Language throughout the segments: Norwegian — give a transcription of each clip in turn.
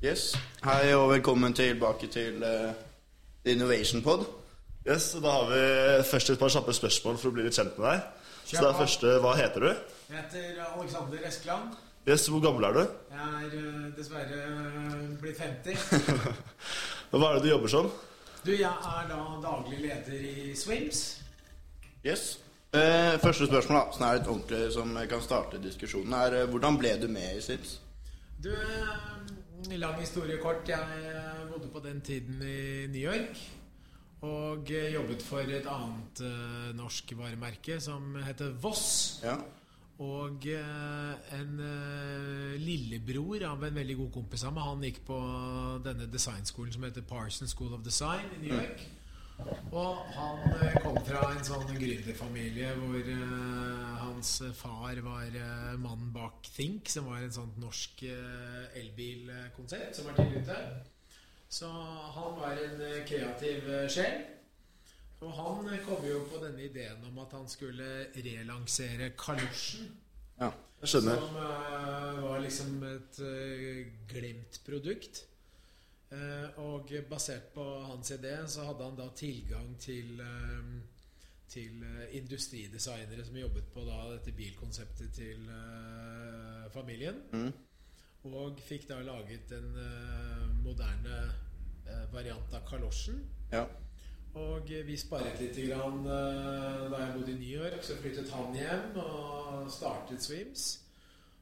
Yes. Hei og velkommen tilbake til uh, Innovation Pod. Yes, og Da har vi først et par kjappe spørsmål for å bli litt kjent med deg. Så det er første, Hva heter du? Jeg heter Alexander Eskeland. Yes, Hvor gammel er du? Jeg er uh, dessverre uh, blitt 50. Hva er det du jobber som? Du, Jeg er da daglig leder i Swims. Yes. Eh, første spørsmål da, som er litt ordentlig som kan starte diskusjonen, er eh, hvordan ble du med i Swims? Du, eh, lang historie kort. Jeg bodde på den tiden i New York. Og jobbet for et annet uh, norsk varemerke som heter Voss. Ja. Og uh, en uh, lillebror av en veldig god kompis av meg, han gikk på denne designskolen som heter Parson School of Design i New York. Mm. Og han kom fra en sånn gründerfamilie hvor hans far var mannen bak Think, som var en sånn norsk elbilkonsept som var tidlig ute. Så han var en eh, kreativ eh, sjel. Og han eh, kom jo på denne ideen om at han skulle relansere kalosjen. Ja, jeg skjønner. Som uh, var liksom et uh, glemt produkt. Uh, og basert på hans idé så hadde han da tilgang til til industridesignere som jobbet på da dette bilkonseptet til familien. Mm. Og fikk da laget en uh, moderne uh, variant av kalosjen. Ja. Og vi sparet litt grann, uh, da jeg bodde i New York. Så flyttet han hjem og startet Swims.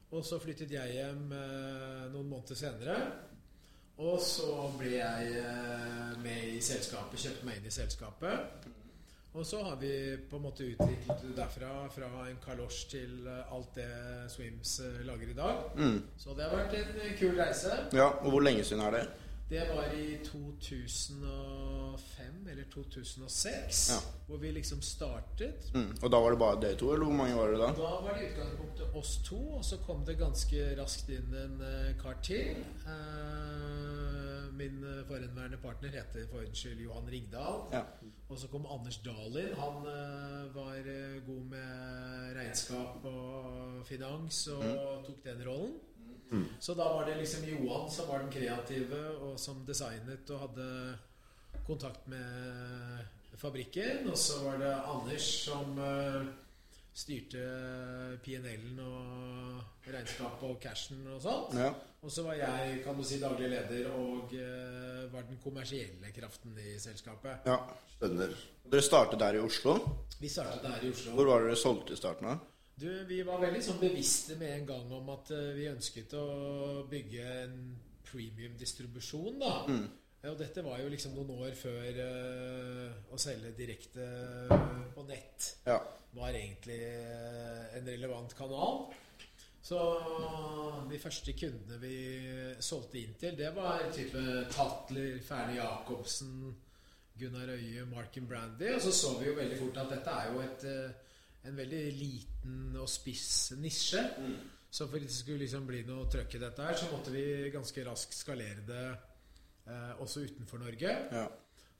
Og så flyttet jeg hjem noen måneder senere. Og så ble jeg med i selskapet, kjøpte meg inn i selskapet. Og så har vi på en måte utviklet det derfra, fra en kalosj til eh, alt det Swims eh, lager i dag. Mm. Så det har vært en eh, kul reise. Ja, Og hvor lenge siden er det? Det var i 2005 eller 2006, ja. hvor vi liksom startet. Mm. Og da var det bare dere to, eller hvor mange var det da? Da var det i utgangspunktet oss to, og så kom det ganske raskt inn en kar til. Uh, min forhenværende partner heter for unnskyld Johan Ringdal. Ja. Og så kom Anders Dahl inn. Han uh, var god med regnskap og finans og mm. tok den rollen. Mm. Så da var det liksom Johan som var den kreative, og som designet og hadde kontakt med fabrikken. Og så var det Anders som styrte PNL-en og regnskapet og cashen og sånt. Ja. Og så var jeg kan du si, daglig leder og uh, var den kommersielle kraften i selskapet. Ja, skjønner. Dere startet der i Oslo? Vi startet der i Oslo. Hvor var dere solgt i starten? av? Du, Vi var veldig sånn bevisste med en gang om at uh, vi ønsket å bygge en premium-distribusjon. da. Mm. Og dette var jo liksom noen år før uh, å selge direkte på nett ja. var egentlig uh, en relevant kanal. Så de første kundene vi solgte inn til, det var type Tatler, Ferne Jacobsen, Gunnar Øye, Markin Brandy. Og så så vi jo veldig fort at dette er jo et, en veldig liten og spiss nisje. Mm. Så for at det skulle liksom bli noe trøkk i dette her, så måtte vi ganske raskt skalere det eh, også utenfor Norge. Ja.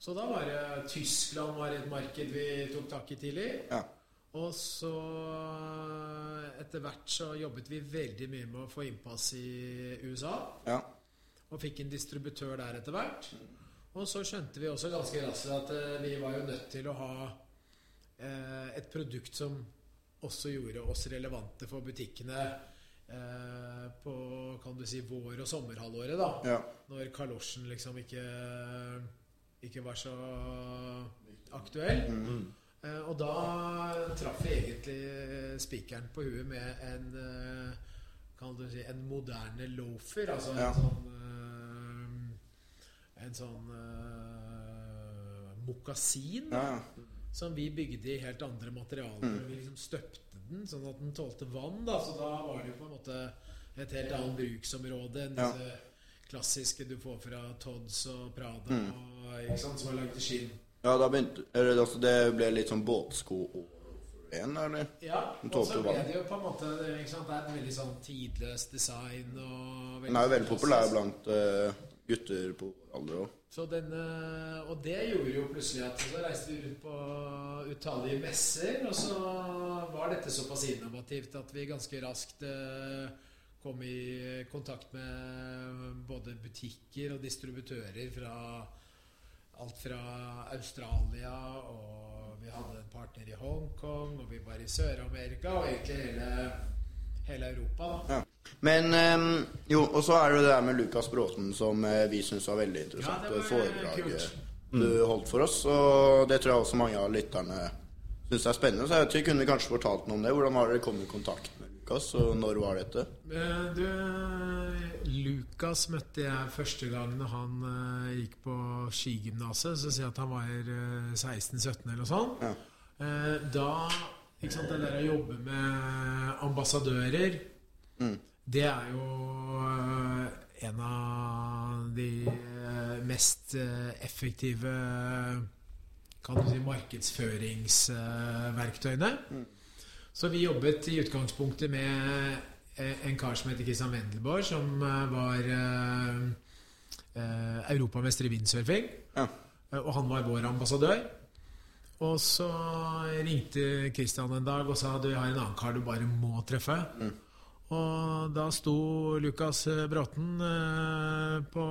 Så da var det Tyskland var et marked vi tok tak i tidlig. Ja. Og så etter hvert så jobbet vi veldig mye med å få innpass i USA. Ja. Og fikk en distributør der etter hvert. Og så skjønte vi også ganske raskt at eh, vi var jo nødt til å ha eh, et produkt som også gjorde oss relevante for butikkene Eh, på kan du si vår- og sommerhalvåret, da. Ja. Når kalosjen liksom ikke, ikke var så aktuell. Mm. Eh, og da traff jeg egentlig spikeren på huet med en eh, kan du si, en moderne loafer. Altså ja. en sånn En sånn mokasin. Ja. Som vi bygde i helt andre materialer. Mm. Vi liksom støpte den, sånn at den tålte vann. Da. Så da var det jo på en måte et helt annet bruksområde enn disse ja. klassiske du får fra Todds og Prada, mm. og, ikke sant, som er laget i skinn. Ja, da begynte, det, altså, det ble litt sånn båtsko igjen, eller? Ja, og så ble det jo på en måte Det er et veldig sånn tidløst design. Og den er jo veldig populær blant uh, gutter på alder òg. Og det gjorde jo plutselig at så reiste vi rundt på utallige messer, og så var dette såpass innovativt at vi ganske raskt eh, kom i kontakt med både butikker og distributører fra alt fra Australia, og vi hadde en partner i Hongkong, og vi var i Sør-Amerika, og egentlig hele, hele Europa. da. Ja. Men um, jo, og så er det det der med Lukas Bråten som eh, vi syns var veldig interessant. Ja, det var, foredraget kult. du holdt for oss. Og det tror jeg også mange av lytterne syns er spennende. Så jeg tror ikke, kunne vi kanskje fortalt noe om det? Hvordan har dere kommet i kontakt med Lukas, og når var dette? Eh, Du, Lukas møtte jeg første gang når han eh, gikk på skigymnaset. Så sier jeg at han var eh, 16-17 eller noe sånt. Ja. Eh, Da ikke sant, Det der å jobbe med ambassadører, Mm. det er jo eh, en av de mest eh, effektive kan du si, markedsføringsverktøyene. Så vi jobbet i utgangspunktet med eh, en kar som heter Christian Wendelborg, som var eh, europamester i windsurfing. Ja. Og han var vår ambassadør. Og så ringte Christian en dag og sa du, jeg har en annen kar du bare må treffe. Og da sto Lukas Bråten eh, på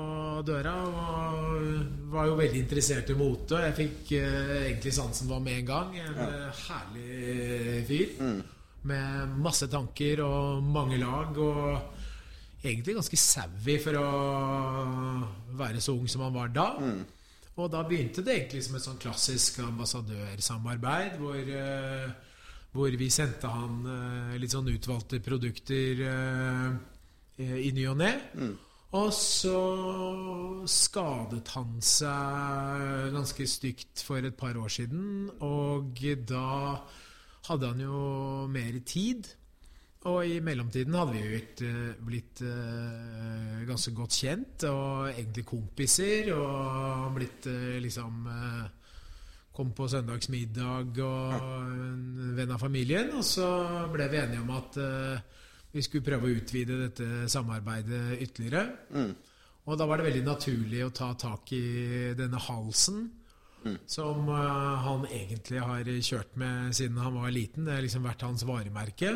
døra og var jo veldig interessert i mote. Og jeg fikk eh, egentlig sansen var med en gang. En ja. herlig fyr. Med masse tanker og mange lag. Og egentlig ganske savvy for å være så ung som han var da. Og da begynte det egentlig som et sånn klassisk ambassadørsamarbeid, hvor, eh, hvor vi sendte han eh, litt sånn utvalgte produkter eh, i ny og ne. Og så skadet han seg ganske stygt for et par år siden, og da hadde han jo mer tid. Og i mellomtiden hadde vi jo blitt, eh, blitt uh, ganske godt kjent, og egentlig kompiser, og blitt uh, liksom uh, Kom på søndagsmiddag og en venn av familien. Og så ble vi enige om at eh, vi skulle prøve å utvide dette samarbeidet ytterligere. Og da var det veldig naturlig å ta tak i denne halsen. Som eh, han egentlig har kjørt med siden han var liten. Det har liksom vært hans varemerke.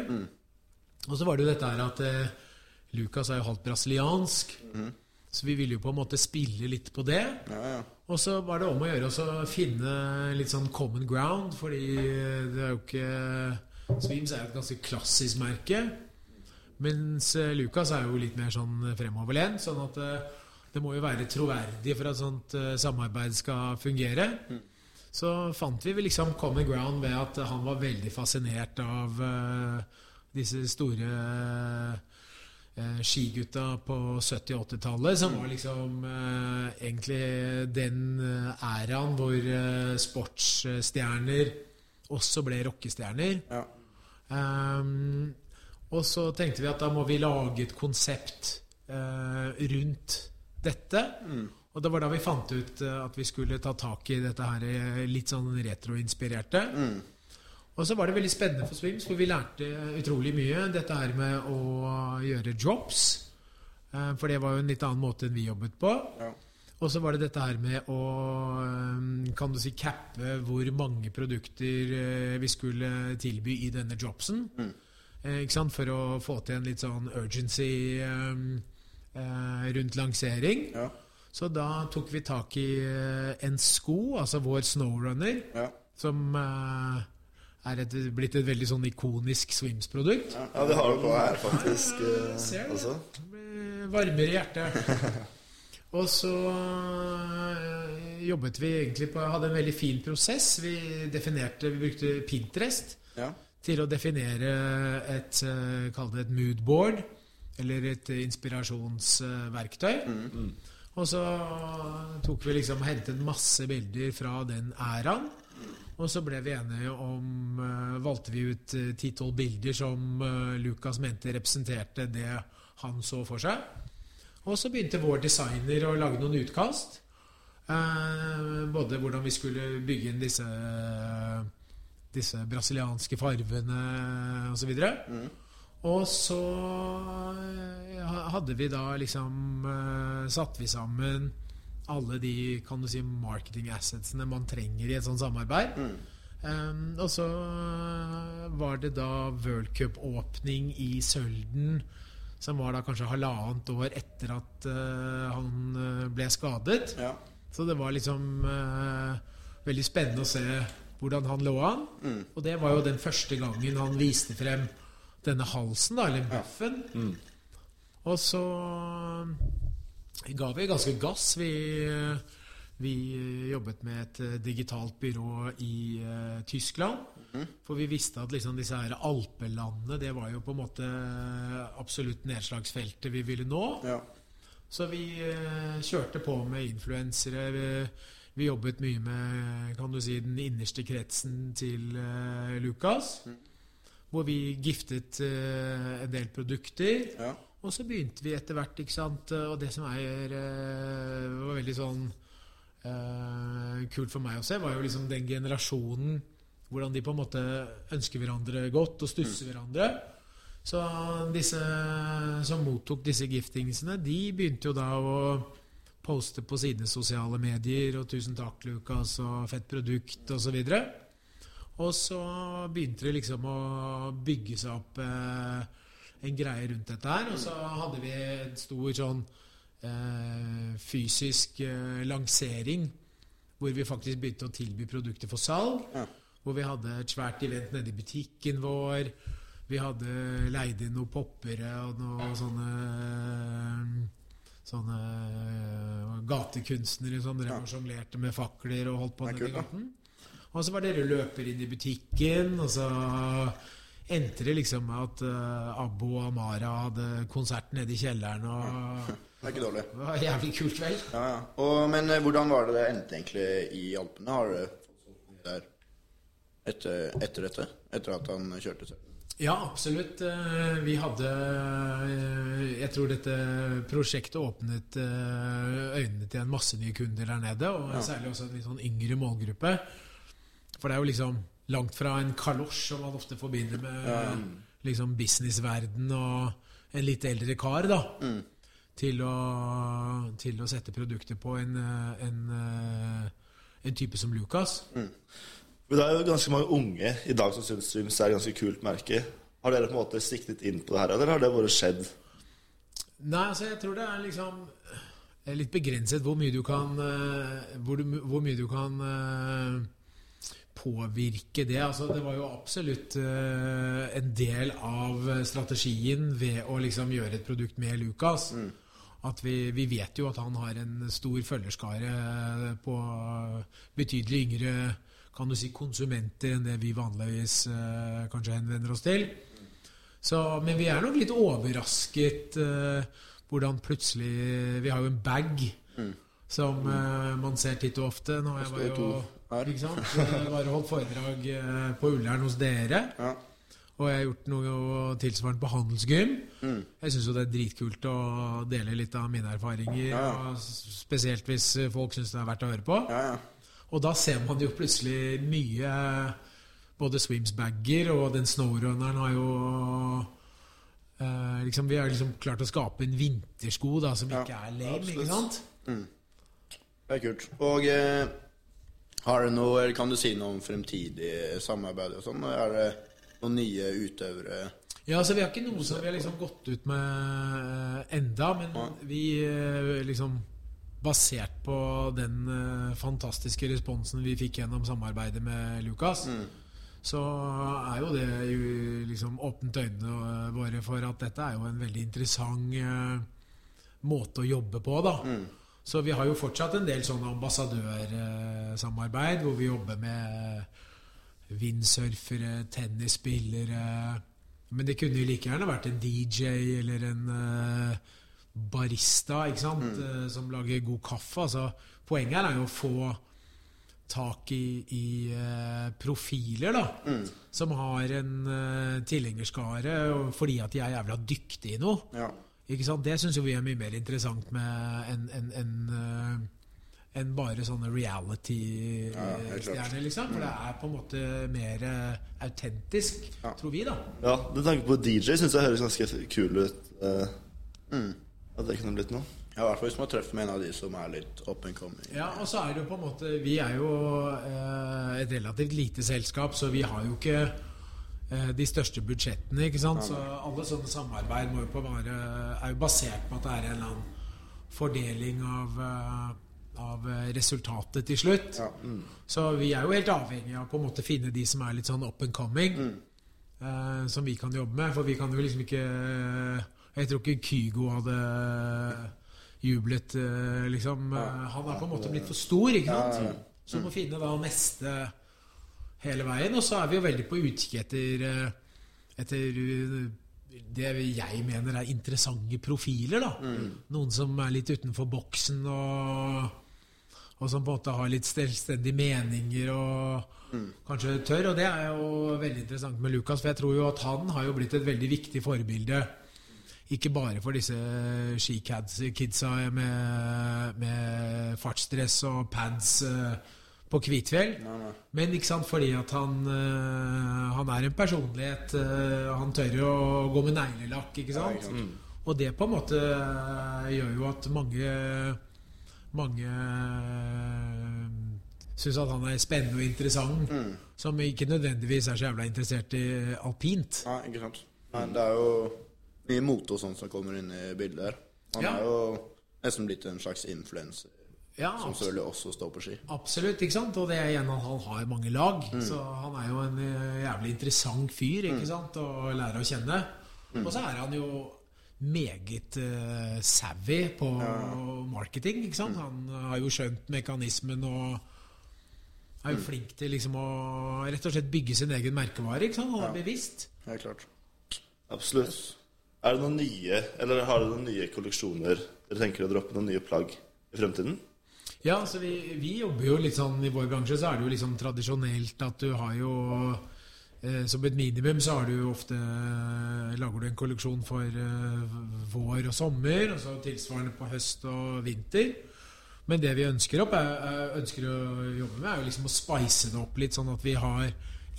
Og så var det jo dette her at eh, Lucas er jo halvt brasiliansk. Så vi ville jo på en måte spille litt på det. Ja, ja. Og så var det om å gjøre å finne litt sånn common ground, fordi det er jo ikke Swims er jo et ganske klassisk merke. Mens eh, Lucas er jo litt mer sånn fremoverlent. Sånn at eh, det må jo være troverdig for at sånt eh, samarbeid skal fungere. Så fant vi liksom common ground ved at han var veldig fascinert av eh, disse store eh, skigutta på 70- og 80-tallet, som var liksom eh, egentlig den eh, æraen hvor eh, sportsstjerner også ble rockestjerner. Ja. Um, og så tenkte vi at da må vi lage et konsept eh, rundt dette. Og det var da vi fant ut eh, at vi skulle ta tak i dette her litt sånn retroinspirerte. Og så var det veldig spennende for Swims, for vi lærte utrolig mye. Dette her med å gjøre drops. eh, For det var jo en litt annen måte enn vi jobbet på. Ja. Og så var det dette her med å eh, kan du si, cappe hvor mange produkter eh, vi skulle tilby i denne dropsen. Mm. Ikke sant? For å få til en litt sånn urgency rundt lansering. Ja. Så da tok vi tak i en sko, altså vår snowrunner, Ja. som er et, blitt et veldig sånn ikonisk Swims-produkt. Ja, vi har det på her, faktisk. eh, Ser også. Varmere i hjertet. Og så øh, jobbet vi egentlig på Hadde en veldig fin prosess. Vi definerte Vi brukte Pinterest Ja. til å definere et øh, Kall det et moodboard. Eller et inspirasjonsverktøy. Og så tok vi liksom hentet masse bilder fra den æraen. Og så ble vi enige om øh, Valgte vi ut øh, ti-tolv bilder som øh, Lucas mente representerte det han så for seg. Og så begynte vår designer å lage noen utkast. Eh, både hvordan vi skulle bygge inn disse disse brasilianske farvene osv. Og, Mm. og så eh, hadde vi da liksom eh, Satt vi sammen alle de kan du si, marketing assetsene man trenger i et sånt samarbeid. Um, og så var det da World Cup-åpning i Sølden Som var da kanskje halvannet år etter at uh, han eh, ble skadet. Ja. Så det var liksom uh, veldig spennende å se hvordan han lå an. Og det var jo den første gangen han viste frem denne halsen, da, eller buffen. Og så ga vi ganske gass. Vi, vi jobbet med et eh, digitalt byrå i uh, Tyskland. For vi visste at liksom disse her alpelandene, det var jo på en måte absolutt nedslagsfeltet vi ville nå. ja. Så vi uh, kjørte på med influensere. Vi, vi jobbet mye med kan du si, den innerste kretsen til eh, Lukas. Hvor vi giftet eh, en del produkter. ja. Og så begynte vi etter hvert, ikke sant. Og det som er eh, var veldig sånn eh, kult for meg å se, var jo liksom den generasjonen hvordan de på en måte ønsker hverandre godt og stusser hverandre. Så disse som mottok disse giftingsene, de begynte jo da å poste på sine sosiale medier og 'Tusen takk, Lukas', og 'Fett produkt', osv. Og, så og så begynte det liksom å bygge seg opp eh, en greie rundt dette her. Og så hadde vi en stor sånn eh, fysisk eh, lansering hvor vi faktisk begynte å tilby produkter for salg. Ja. Hvor vi hadde et svært event nede i butikken vår. Vi hadde leid inn noen poppere og noen sånne Sånne gatekunstnere som drev og sjonglerte med fakler og holdt på nede i gaten. Og så var det løper inn i butikken, og så endte det liksom med at uh, Abbo og Amara hadde konsert nede i kjelleren, og Det er ikke dårlig. det var jævlig kult vel. Ja, ja. Og, men eh, hvordan var det det endte egentlig i Alpene? Har du fått der etter, etter dette? Etter at han kjørte selv? Ja, absolutt. Eh, Vi hadde Jeg tror dette prosjektet åpnet øynene til en masse nye kunder der nede, og særlig også en litt sånn yngre målgruppe. For det er jo liksom langt fra en kalosj som man ofte forbinder med liksom businessverden og en litt eldre kar, da. Til, å, til å sette produkter på en, eh, en, eh, en type som Lucas. Men det er jo ganske mange unge i dag som syns Streams er et ganske kult merke. Har dere på en måte siktet inn på det her, eller har det bare skjedd? Nei, altså jeg tror det er liksom er litt begrenset hvor mye du kan eh, Hvor, du, hvor mye du kan eh, påvirke det. Altså, det var jo absolutt uh, en del av strategien ved å liksom gjøre et produkt med Lucas. At vi, vi vet jo at han har en stor følgerskare på betydelig yngre kan du si, konsumenter enn det vi vanligvis uh, kanskje henvender oss til. Så, men vi er nok litt overrasket uh, hvordan plutselig Vi har jo en bag som eh, man ser titt og ofte. Nå jeg var jo. Ikke sant? Jeg var og holdt foredrag eh, på Ullern hos dere. Ja. Og jeg har gjort noe tilsvarende på Handelsgym. Jeg syns jo det er dritkult å dele litt av mine erfaringer. Ja. Og spesielt hvis folk syns det er verdt å høre på. Ja, ja. Og da ser man jo plutselig mye Både Swimsbager og den snowrunneren har jo eh, liksom, Vi har liksom klart å skape en vintersko da, som Ja, ikke er lame. ikke sant? Det er kult. Og eh, har du noe, eller kan du si noe om fremtidig samarbeid og sånn? Er det noen nye utøvere? Ja, altså Vi har ikke noe som vi har liksom gått ut med eh, enda, men vi eh, liksom Basert på den eh, fantastiske responsen vi fikk gjennom samarbeidet med Lukas, så er jo det jo liksom åpnet øynene våre for at dette er jo en veldig interessant måte å jobbe på, da. Så vi har jo fortsatt en del sånne ambassadørsamarbeid hvor vi jobber med windsurfere, tennisspillere Men det kunne jo like gjerne vært en DJ eller en eh, barista ikke sant? Mm. som lager god kaffe. Altså, poenget her er jo å få tak i, i eh, profiler da, som har en uh, tilhengerskare fordi at de er jævla dyktige i noe. Ja. Ikke sant? Det syns vi er mye mer interessant med enn en, en, en enn bare sånne reality-stjerner, liksom. For det er på en måte mer eh, autentisk, Ja. tror vi, da. Ja, Med tanke på DJ syns jeg høres ganske kul ut. Mm. At det kunne blitt noe. Ja, I hvert fall hvis man treffer med en av de som er litt up and coming. Ja, og så er det jo på en måte Vi er jo eh, et relativt lite selskap, så vi har jo ikke eh, de største budsjettene. ikke sant? Så alle sånne samarbeid må jo på bare, er jo basert på at det er en eller annen fordeling av, eh, av eh, resultatet til slutt. Ja. Så vi er jo helt avhengig av på en måte finne de som er litt sånn up and coming. Mm. eh, som vi kan jobbe med. For vi kan jo liksom ikke Jeg tror ikke Kygo hadde jublet, eh, liksom. Eh, Han er på en måte blitt for stor, ikke sant? Så må finne da neste hele veien. Og så er vi jo veldig på utkikk etter, eh, etter eh, det jeg mener er interessante profiler. da Noen som er litt utenfor boksen, og, og som på en måte har litt selvstendige meninger og kanskje tør. Og det er jo veldig interessant med Lukas, for jeg tror jo at han har jo blitt et veldig viktig forbilde. Ikke bare for disse skikidsa med, med fartsdress og pads eh, på Kvitfjell. Nei, nei. Men ikke sant, fordi at han, eh, han er en personlighet. eh, han tør jo å gå med neglelakk, ikke sant? ikke sant. Og det på en måte eh, gjør jo at mange mange syns at han er spennende og interessant. Mm. Som ikke nødvendigvis er så jævla interessert i alpint. Nei, ikke sant. Nei, det er jo mye mote og sånt som kommer inn i bildet her. Han Ja. er jo nesten blitt en slags influenser, Ja, som selvfølgelig også står på ski. absolutt. ikke sant? Og det er igjen han har mange lag. Mm. Så han er jo en eh, jævlig interessant fyr ikke sant? å lære å kjenne. Mm. Og så er han jo meget uh, savvy på marketing. ikke sant? Han har jo skjønt mekanismen og er jo flink til liksom å rett og slett bygge sin egen merkevare. ikke sant? Han er bevisst. Helt klart. Absolutt. Er det noen nye, eller har dere noen nye kolleksjoner dere tenker å droppe noen nye plagg i fremtiden? Ja, altså vi, vi jobber jo litt sånn I vår bransje så er det jo liksom tradisjonelt at du har jo eh, Som et minimum så har du jo ofte Lager du en kolleksjon for eh, vår og sommer, og så tilsvarende på høst og vinter. Men det vi ønsker, opp er, er, ønsker å jobbe med, er jo liksom å spice det opp litt, sånn at vi har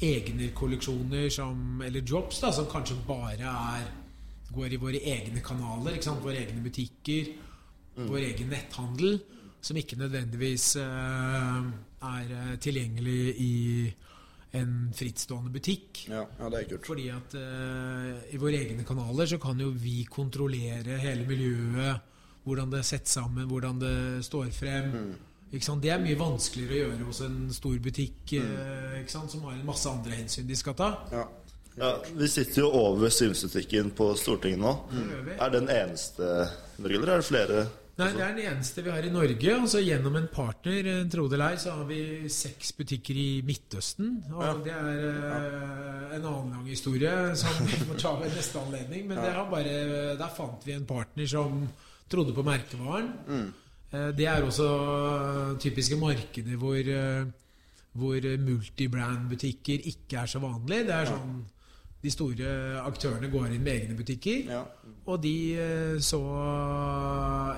egne kolleksjoner som, eller drops da, som kanskje bare er går i våre egne kanaler, ikke sant? våre egne butikker, vår egen netthandel, som ikke nødvendigvis eh, er eh, tilgjengelig i en frittstående butikk. Ja, ja det er kult. Fordi at eh, i våre egne kanaler så kan jo vi kontrollere hele miljøet, hvordan det er sett sammen, hvordan det står frem. Ikke sant? Det er mye vanskeligere å gjøre hos en stor butikk mm. ikke sant? som har en masse andre hensyn de skal ta. Ja. Ja, Vi sitter jo over Simsbutikken på Stortinget nå. Mm. Er den eneste Norge, eller er det flere? Nei, Det er den eneste vi har i Norge. Altså Gjennom en partner, eh, tro det eller ei, så har vi seks butikker i Midtøsten. Og det er uh, en annen lang historie som vi må ta ved neste anledning. Men har bare, der fant vi en partner som trodde på merkevaren. Eh, det er også typiske markeder hvor, uh, hvor multibrand-butikker ikke er så vanlig. Det er sånn de store aktørene går inn med egne butikker. Ja. Og de eh, så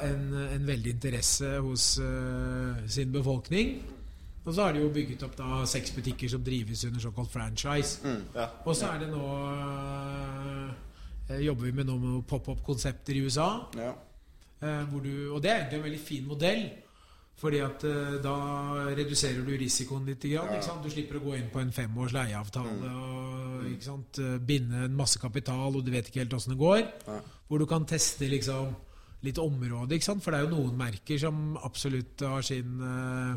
en, en veldig interesse hos uh, sin befolkning. Og så har de jo bygget opp da seks butikker som drives under såkalt franchise. Ja. Og så er det nå uh, Jobber vi med noe pop-up-konsepter i USA. ja. Uh, hvor du, og det er egentlig en veldig fin modell. Fordi at eh, da reduserer du risikoen litt. Du slipper å gå inn på en femårs leieavtale og ikke sant? eh, binde en masse kapital, og du vet ikke helt åssen det går. Ja. Hvor du kan teste liksom litt område. For det er jo noen merker som absolutt har sin eh,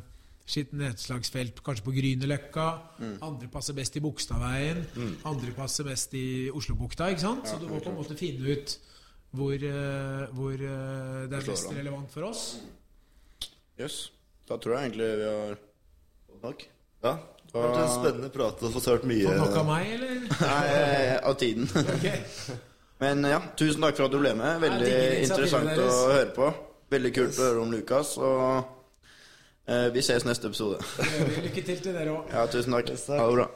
sitt nedslagsfelt kanskje på Grünerløkka. Andre passer best i Bogstadveien. Andre passer best i Oslobukta. ikke sant? Så du må på en måte finne ut hvor, hvor det er mest relevant for oss. Yes. Da tror jeg egentlig vi har nok Ja, det har vært en spennende prat og fått hørt mye. Fått nok av meg, eller? Nei, av tiden. Ok. Men ja, tusen takk for at du ble med. Veldig interessant å høre på. Veldig kult å høre om Lukas. Og eh, vi ses neste episode. Lykke til til dere òg. Ja, tusen takk. Ha det bra.